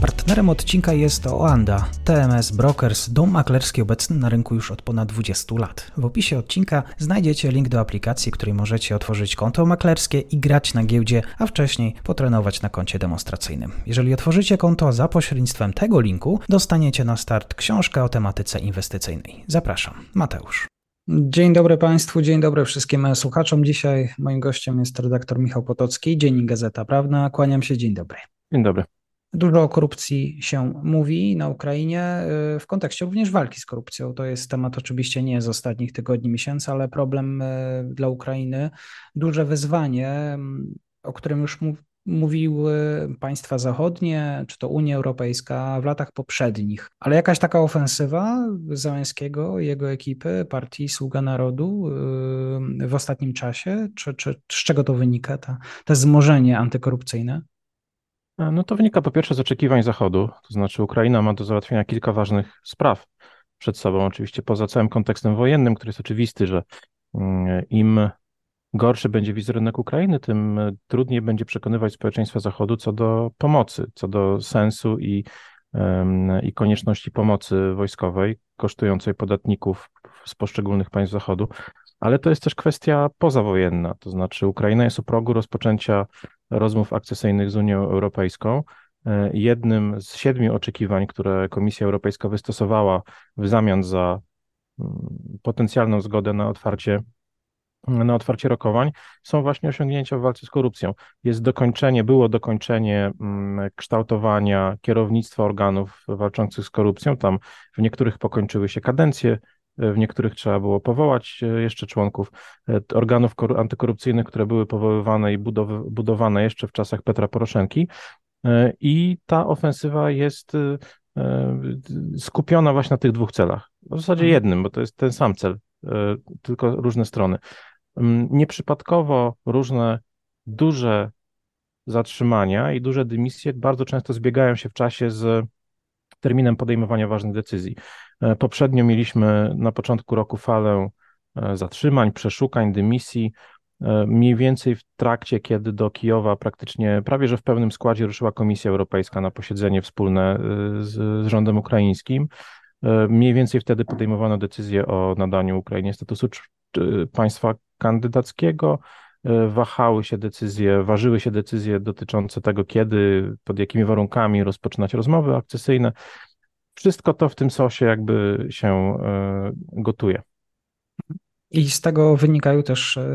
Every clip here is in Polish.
Partnerem odcinka jest Oanda, TMS Brokers, dom maklerski obecny na rynku już od ponad 20 lat. W opisie odcinka znajdziecie link do aplikacji, której możecie otworzyć konto maklerskie i grać na giełdzie, a wcześniej potrenować na koncie demonstracyjnym. Jeżeli otworzycie konto za pośrednictwem tego linku, dostaniecie na start książkę o tematyce inwestycyjnej. Zapraszam, Mateusz. Dzień dobry Państwu, dzień dobry wszystkim słuchaczom. Dzisiaj moim gościem jest redaktor Michał Potocki, Dziennik Gazeta Prawna. Kłaniam się, dzień dobry. Dzień dobry. Dużo o korupcji się mówi na Ukrainie y, w kontekście również walki z korupcją. To jest temat oczywiście nie z ostatnich tygodni, miesięcy, ale problem y, dla Ukrainy, duże wyzwanie, mm, o którym już mówiły państwa zachodnie, czy to Unia Europejska w latach poprzednich. Ale jakaś taka ofensywa Załęskiego, jego ekipy, partii Sługa Narodu y, w ostatnim czasie, czy, czy z czego to wynika, to, to wzmożenie antykorupcyjne? No to wynika po pierwsze z oczekiwań Zachodu, to znaczy Ukraina ma do załatwienia kilka ważnych spraw przed sobą, oczywiście poza całym kontekstem wojennym, który jest oczywisty, że mm, im gorszy będzie wizerunek Ukrainy, tym trudniej będzie przekonywać społeczeństwo Zachodu co do pomocy, co do sensu i, i konieczności pomocy wojskowej kosztującej podatników z poszczególnych państw Zachodu. Ale to jest też kwestia pozawojenna, to znaczy Ukraina jest u progu rozpoczęcia rozmów akcesyjnych z Unią Europejską. E, jednym z siedmiu oczekiwań, które Komisja Europejska wystosowała w zamian za mm, potencjalną zgodę na otwarcie na otwarcie rokowań są właśnie osiągnięcia w walce z korupcją. Jest dokończenie, było dokończenie mm, kształtowania kierownictwa organów walczących z korupcją. Tam w niektórych pokończyły się kadencje w niektórych trzeba było powołać e, jeszcze członków e, organów antykorupcyjnych, które były powoływane i budowane jeszcze w czasach Petra Poroszenki. E, I ta ofensywa jest skupiona właśnie na tych dwóch celach. W zasadzie mhm. jednym, bo to jest ten sam cel, tylko różne strony. Mm, nieprzypadkowo różne duże zatrzymania i duże dymisje bardzo często zbiegają się w czasie z terminem podejmowania ważnych decyzji. E, poprzednio mieliśmy na początku roku falę e, zatrzymań, przeszukań, dymisji. E, mniej więcej w trakcie, kiedy do Kijowa praktycznie prawie że w pełnym składzie ruszyła Komisja Europejska na posiedzenie wspólne z, z rządem ukraińskim. Mniej więcej wtedy podejmowano decyzję o nadaniu Ukrainie statusu państwa kandydackiego. Wahały się decyzje, ważyły się decyzje dotyczące tego, kiedy, pod jakimi warunkami rozpoczynać rozmowy akcesyjne wszystko to w tym sosie jakby się e, gotuje. I z tego wynikają też e,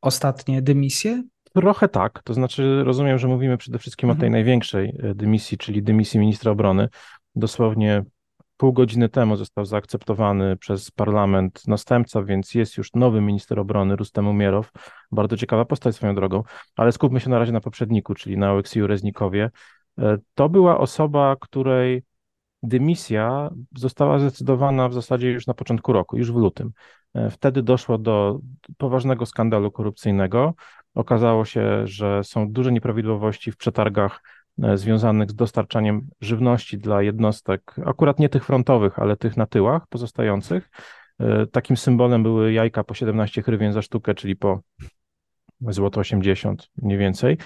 ostatnie dymisje? Trochę tak, to znaczy rozumiem, że mówimy przede wszystkim mhm. o tej mhm. największej e, dymisji, czyli dymisji ministra obrony. Dosłownie pół godziny temu został zaakceptowany przez parlament następca, więc jest już nowy minister obrony, Rustem Umierow. Bardzo ciekawa postać swoją drogą, ale skupmy się na razie na poprzedniku, czyli na Oleksiju Reznikowie. To była osoba, której dymisja została zdecydowana w zasadzie już na początku roku, już w lutym. E, wtedy doszło do poważnego skandalu korupcyjnego. Okazało się, że są duże nieprawidłowości w przetargach e, związanych z dostarczaniem żywności dla jednostek, akurat nie tych frontowych, ale tych na tyłach pozostających. E, takim symbolem były jajka po 17 hrywien za sztukę, czyli po złoto 80 mniej więcej.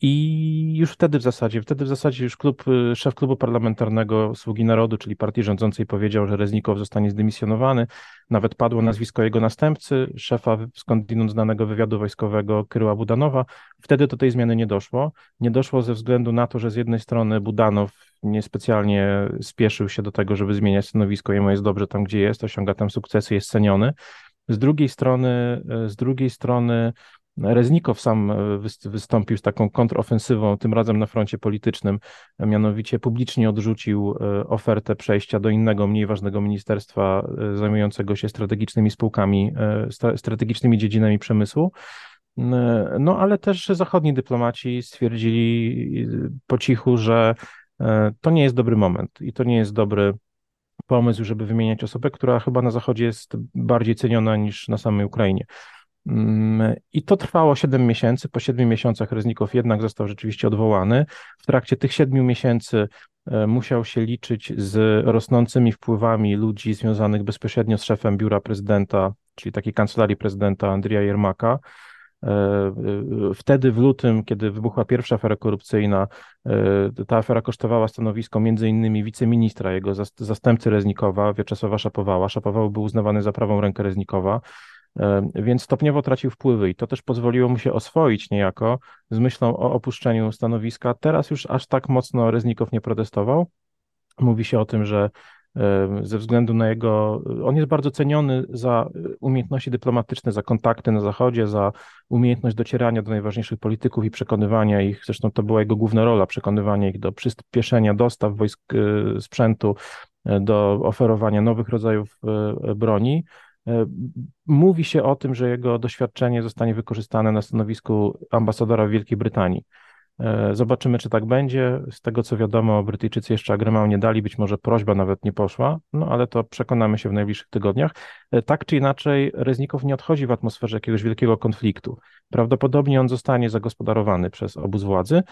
I już wtedy w zasadzie, wtedy w zasadzie już klub, y, szef klubu parlamentarnego Sługi Narodu, czyli partii rządzącej powiedział, że Reznikow zostanie zdymisjonowany. Nawet padło nazwisko jego następcy, szefa skądinąd znanego wywiadu wojskowego Kryła Budanowa. Wtedy do tej zmiany nie doszło. Nie doszło ze względu na to, że z jednej strony Budanow niespecjalnie spieszył się do tego, żeby zmieniać stanowisko. Jemu jest dobrze tam, gdzie jest, osiąga tam sukcesy, jest ceniony. Z drugiej strony, y, z drugiej strony Reznikow sam e, wystąpił z taką kontrofensywą, tym razem na froncie politycznym, mianowicie publicznie odrzucił e, ofertę przejścia do innego, mniej ważnego ministerstwa e, zajmującego się strategicznymi spółkami, strategicznymi dziedzinami przemysłu. No ale też zachodni dyplomaci stwierdzili po cichu, że to nie jest dobry moment i to nie jest dobry pomysł, żeby wymieniać osobę, która chyba na Zachodzie jest bardziej ceniona niż na samej Ukrainie. Mm, I to trwało 7 miesięcy. Po 7 miesiącach Reznikow jednak został rzeczywiście odwołany. W trakcie tych 7 miesięcy e, musiał się liczyć z rosnącymi wpływami ludzi związanych bezpośrednio z szefem biura prezydenta, czyli takiej kancelarii prezydenta Andrija Jermaka. E, e, wtedy w lutym, kiedy wybuchła pierwsza afera korupcyjna, ta afera kosztowała stanowisko innymi wiceministra, jego zastępcy Reznikowa, Wieczesława Szapowała. Szapował był uznawany za prawą rękę Reznikowa. E, więc stopniowo tracił wpływy i to też pozwoliło mu się oswoić niejako z myślą o opuszczeniu stanowiska. Teraz już aż tak mocno Reznikow nie protestował. Mówi się o tym, że e, ze względu na jego. On jest bardzo ceniony za umiejętności dyplomatyczne, za kontakty na Zachodzie, za umiejętność docierania do najważniejszych polityków i przekonywania ich. Zresztą to była jego główna rola przekonywania ich do przyspieszenia dostaw wojsk, e, sprzętu, do oferowania nowych rodzajów broni. E, mówi się o tym, że jego doświadczenie zostanie wykorzystane na stanowisku ambasadora w Wielkiej Brytanii. E, zobaczymy, czy tak będzie. Z tego co wiadomo, Brytyjczycy jeszcze agremał nie dali, być może prośba nawet nie poszła, no ale to przekonamy się w najbliższych tygodniach. E, tak czy inaczej, Reznikow nie odchodzi w atmosferze jakiegoś wielkiego konfliktu. Prawdopodobnie on zostanie zagospodarowany przez obóz władzy,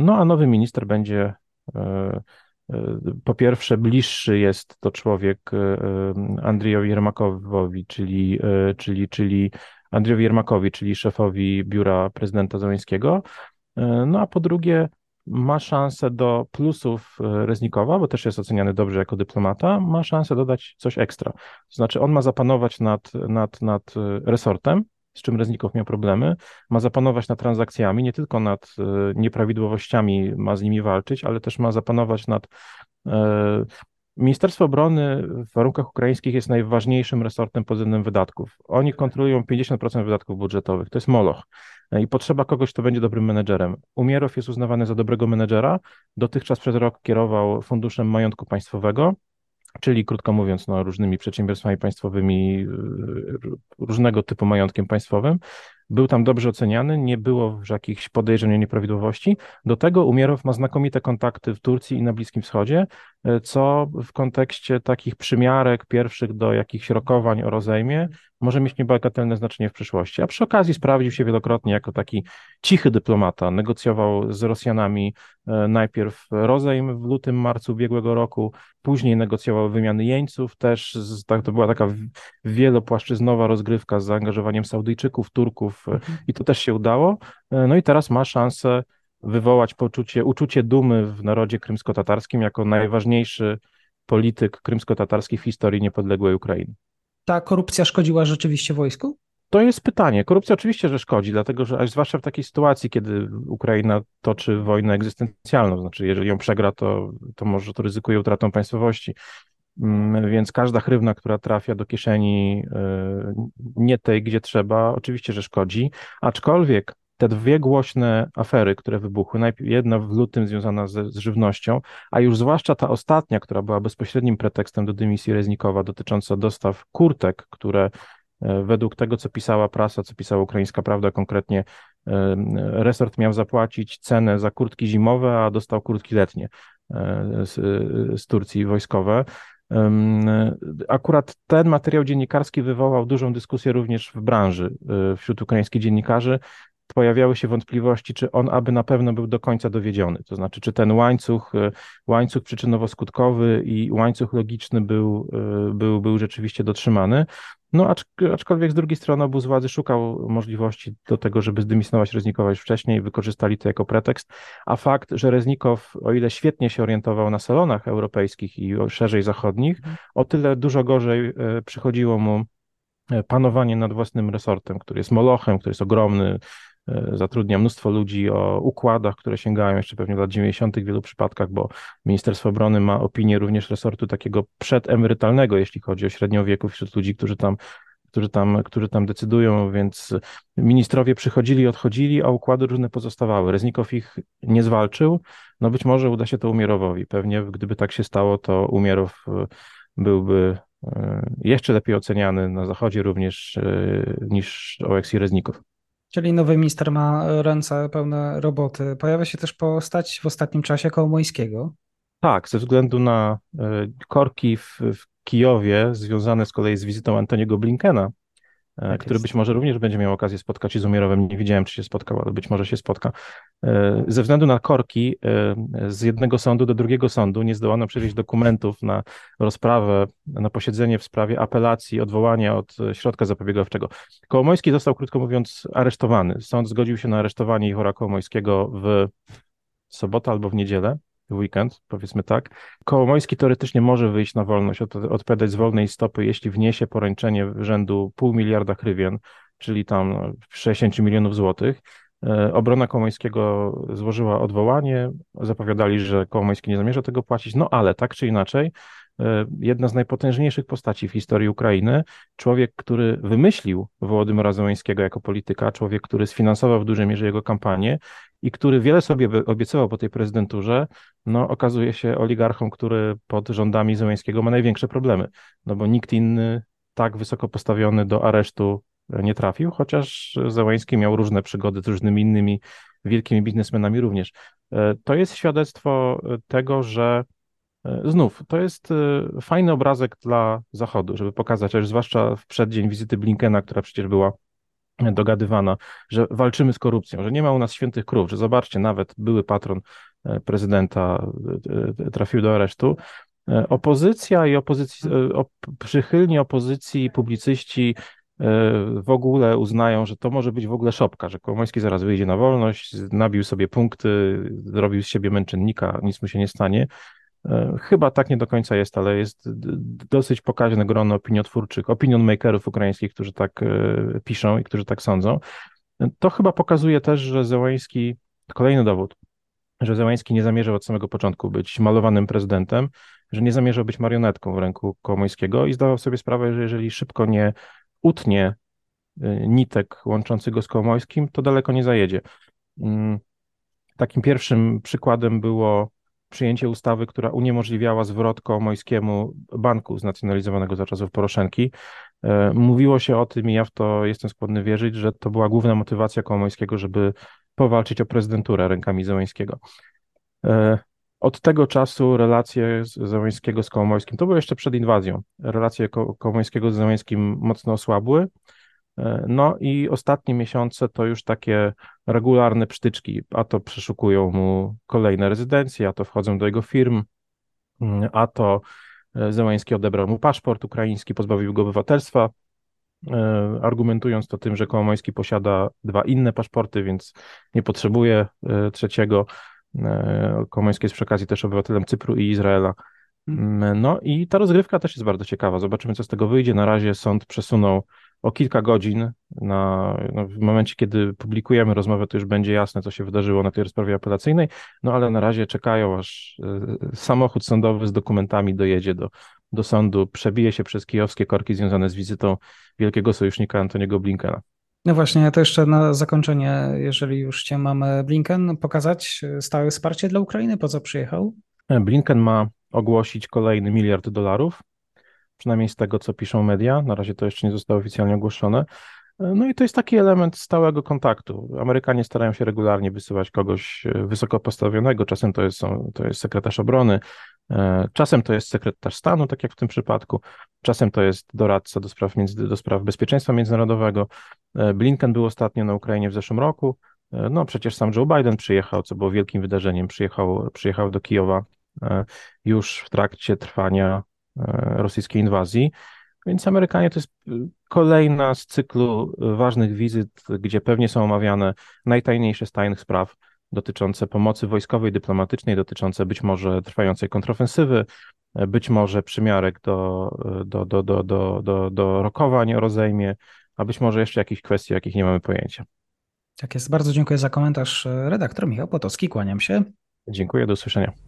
no a nowy minister będzie pierwsze, bliższy jest to człowiek e, e, Andrzejowi Jermakowi, czyli, e, czyli, czyli Andrzejowi Jermakowi, czyli szefowi biura prezydenta Załęskiego. No a po drugie, ma szansę do plusów Reznikowa, bo też jest oceniany dobrze jako dyplomata, ma szansę dodać coś ekstra. To znaczy, on ma zapanować nad, nad, nad resortem, z czym Reznikow miał problemy, ma zapanować nad transakcjami, nie tylko nad nieprawidłowościami ma z nimi walczyć, ale też ma zapanować nad Ministerstwo Obrony w warunkach ukraińskich jest najważniejszym resortem pod względem wydatków. Oni kontrolują 50% wydatków budżetowych. To jest moloch. E, I potrzeba kogoś, kto będzie dobrym menedżerem. Umierow jest uznawany za dobrego menedżera. Dotychczas przez rok kierował Funduszem Majątku Państwowego czyli krótko mówiąc, no, różnymi przedsiębiorstwami państwowymi, y, różnego typu majątkiem państwowym. Był tam dobrze oceniany, nie było jakichś podejrzeń o nieprawidłowości. Do tego Umierow ma znakomite kontakty w Turcji i na Bliskim Wschodzie, e, co w kontekście takich przymiarek pierwszych do jakichś rokowań o rozejmie może mieć niebagatelne znaczenie w przyszłości. A przy okazji sprawdził się wielokrotnie jako taki cichy dyplomata. Negocjował z Rosjanami e, najpierw rozejm w lutym, marcu ubiegłego roku, później negocjował wymiany jeńców, też tak, to była taka wielopłaszczyznowa rozgrywka z zaangażowaniem Saudyjczyków, Turków i to też się udało. E, no i teraz ma szansę wywołać poczucie, uczucie dumy w narodzie krymsko-tatarskim jako najważniejszy polityk krymsko-tatarski w historii niepodległej Ukrainy. Ta korupcja szkodziła rzeczywiście wojsku? To jest pytanie. Korupcja oczywiście, że szkodzi, dlatego że, aż zwłaszcza w takiej sytuacji, kiedy Ukraina toczy wojnę egzystencjalną, znaczy jeżeli ją przegra, to, to może to ryzykuje utratą państwowości. Mm, więc każda chrywna, która trafia do kieszeni e, nie tej, gdzie trzeba, oczywiście, że szkodzi. Aczkolwiek te dwie głośne afery, które wybuchły, najpierw jedna w lutym związana z, z, żywnością, a już zwłaszcza ta ostatnia, która była bezpośrednim pretekstem do dymisji Reznikowa dotycząca dostaw kurtek, które e, według tego, co pisała prasa, co pisała ukraińska prawda, konkretnie e, resort miał zapłacić cenę za kurtki zimowe, a dostał kurtki letnie z, z Turcji wojskowe. Akurat ten materiał dziennikarski wywołał dużą dyskusję również w branży e, wśród ukraińskich dziennikarzy. Pojawiały się wątpliwości, czy on aby na pewno był do końca dowiedziony. To znaczy, czy ten łańcuch, e, łańcuch przyczynowo-skutkowy i łańcuch logiczny był, e, był, był rzeczywiście dotrzymany. No, aczkolwiek z drugiej strony obóz władzy szukał możliwości do tego, żeby zdymisjonować Reznikowa już wcześniej, wykorzystali to jako pretekst, a fakt, że Reznikow, o ile świetnie się orientował na salonach europejskich i szerzej zachodnich, mhm. o tyle dużo gorzej e, przychodziło mu panowanie nad własnym resortem, który jest molochem, który jest ogromny, zatrudnia mnóstwo ludzi o układach, które sięgają jeszcze pewnie lat 90. w wielu przypadkach, bo Ministerstwo Obrony ma opinię również resortu takiego przedemerytalnego, jeśli chodzi o średnią wieku wśród ludzi, którzy tam którzy tam, którzy tam decydują, więc ministrowie przychodzili, odchodzili, a układy różne pozostawały. Reznikow ich nie zwalczył, no być może uda się to Umierowowi. Pewnie gdyby tak się stało, to Umierow e, byłby e, jeszcze lepiej oceniany na Zachodzie również niż Oleksij Reznikow. Czyli nowy minister ma ręce pełne roboty. Pojawia się też postać w ostatnim czasie Kołomońskiego. Tak, ze względu na e, korki w, w Kijowie, związane z kolei z wizytą Antoniego Blinkena, tak który jest. być może również będzie miał okazję spotkać się z Umierowem. Nie widziałem, czy się spotkał, ale być może się spotka. Ze względu na korki z jednego sądu do drugiego sądu nie zdołano przewieźć dokumentów na rozprawę, na posiedzenie w sprawie apelacji, odwołania od środka zapobiegawczego. Kołomojski został, krótko mówiąc, aresztowany. Sąd zgodził się na aresztowanie Ichora Kołomojskiego w sobotę albo w niedzielę weekend, powiedzmy tak. Kołomojski teoretycznie może wyjść na wolność, od, z wolnej stopy, jeśli wniesie poręczenie rzędu pół miliarda hrywien, czyli tam 60 milionów złotych. E, obrona Kołomońskiego złożyła odwołanie, zapowiadali, że Kołomoński nie zamierza tego płacić, no ale tak czy inaczej, e, jedna z najpotężniejszych postaci w historii Ukrainy, człowiek, który wymyślił Wołodymyra Zełańskiego jako polityka, człowiek, który sfinansował w dużej mierze jego kampanię i który wiele sobie obiecywał po tej prezydenturze, no okazuje się oligarchą, który pod rządami Zełańskiego ma największe problemy, no bo nikt inny tak wysoko postawiony do aresztu nie trafił, chociaż Zełański miał różne przygody z różnymi innymi wielkimi biznesmenami również. E, to jest świadectwo tego, że e, znów to jest e, fajny obrazek dla Zachodu, żeby pokazać, a zwłaszcza w przeddzień wizyty Blinkena, która przecież była dogadywana, że walczymy z korupcją, że nie ma u nas świętych krów, że zobaczcie, nawet były patron prezydenta trafił do aresztu. Opozycja i opozycji, przychylni opozycji, publicyści w ogóle uznają, że to może być w ogóle szopka, że Kołomoński zaraz wyjdzie na wolność, nabił sobie punkty, zrobił z siebie męczennika, nic mu się nie stanie. E, chyba tak nie do końca jest, ale jest dosyć pokaźne grono opiniotwórczych, opinion makerów ukraińskich, którzy tak e, piszą i którzy tak sądzą. To chyba pokazuje też, że Zełański, kolejny dowód, że Zełański nie zamierzał od samego początku być malowanym prezydentem, że nie zamierzał być marionetką w ręku Kołomońskiego i zdawał sobie sprawę, że jeżeli szybko nie utnie nitek łączących go z Kołomojskim, to daleko nie zajedzie. Mm, takim pierwszym przykładem było przyjęcie ustawy, która uniemożliwiała zwrot Kołomojskiemu banku znacjonalizowanego za czasów Poroszenki. E, mówiło się o tym i ja w to jestem skłonny wierzyć, że to była główna motywacja Kołomojskiego, żeby powalczyć o prezydenturę rękami Zełańskiego. E, od tego czasu relacje Zełańskiego z Kołomońskim, to było jeszcze przed inwazją, relacje Ko Kołomońskiego z Zełańskim mocno osłabły, no i ostatnie miesiące to już takie regularne psztyczki, a to przeszukują mu kolejne rezydencje, a to wchodzą do jego firm, mm, a to e, Zełański odebrał mu paszport ukraiński, pozbawił go obywatelstwa, e, argumentując to tym, że Kołomoński posiada dwa inne paszporty, więc nie potrzebuje trzeciego. E, Komoński jest przy okazji też obywatelem Cypru i Izraela. Mm, no i ta rozgrywka też jest bardzo ciekawa. Zobaczymy, co z tego wyjdzie. Na razie sąd przesunął o kilka godzin. Na, no w momencie, kiedy publikujemy rozmowę, to już będzie jasne, co się wydarzyło na tej rozprawie apelacyjnej. No ale na razie czekają, aż e, samochód sądowy z dokumentami dojedzie do, do sądu, przebije się przez kijowskie korki związane z wizytą wielkiego sojusznika Antoniego Blinkena. No właśnie, to jeszcze na zakończenie, jeżeli już cię mamy Blinken pokazać stałe wsparcie dla Ukrainy, po co przyjechał? Blinken ma ogłosić kolejny miliard dolarów, przynajmniej z tego, co piszą media. Na razie to jeszcze nie zostało oficjalnie ogłoszone. No i to jest taki element stałego kontaktu. Amerykanie starają się regularnie wysyłać kogoś wysoko postawionego, czasem to jest, to jest sekretarz obrony, E, czasem to jest sekretarz stanu, tak jak w tym przypadku, czasem to jest doradca do spraw, między, do spraw bezpieczeństwa międzynarodowego. E, Blinken był ostatnio na Ukrainie w zeszłym roku. E, no przecież sam Joe Biden przyjechał, co było wielkim wydarzeniem. Przyjechał, przyjechał do Kijowa już w trakcie trwania rosyjskiej inwazji. Więc Amerykanie to jest kolejna z cyklu ważnych wizyt, gdzie pewnie są omawiane najtajniejsze z tajnych spraw dotyczące pomocy wojskowej, dyplomatycznej, dotyczące być może trwającej kontrofensywy, być może przymiarek do, do, do, do, do, do, do rokowań o rozejmie, a być może jeszcze jakichś kwestii, o jakich nie mamy pojęcia. Tak jest. Bardzo dziękuję za komentarz. Redaktor Michał Potocki, kłaniam się. Dziękuję, do usłyszenia.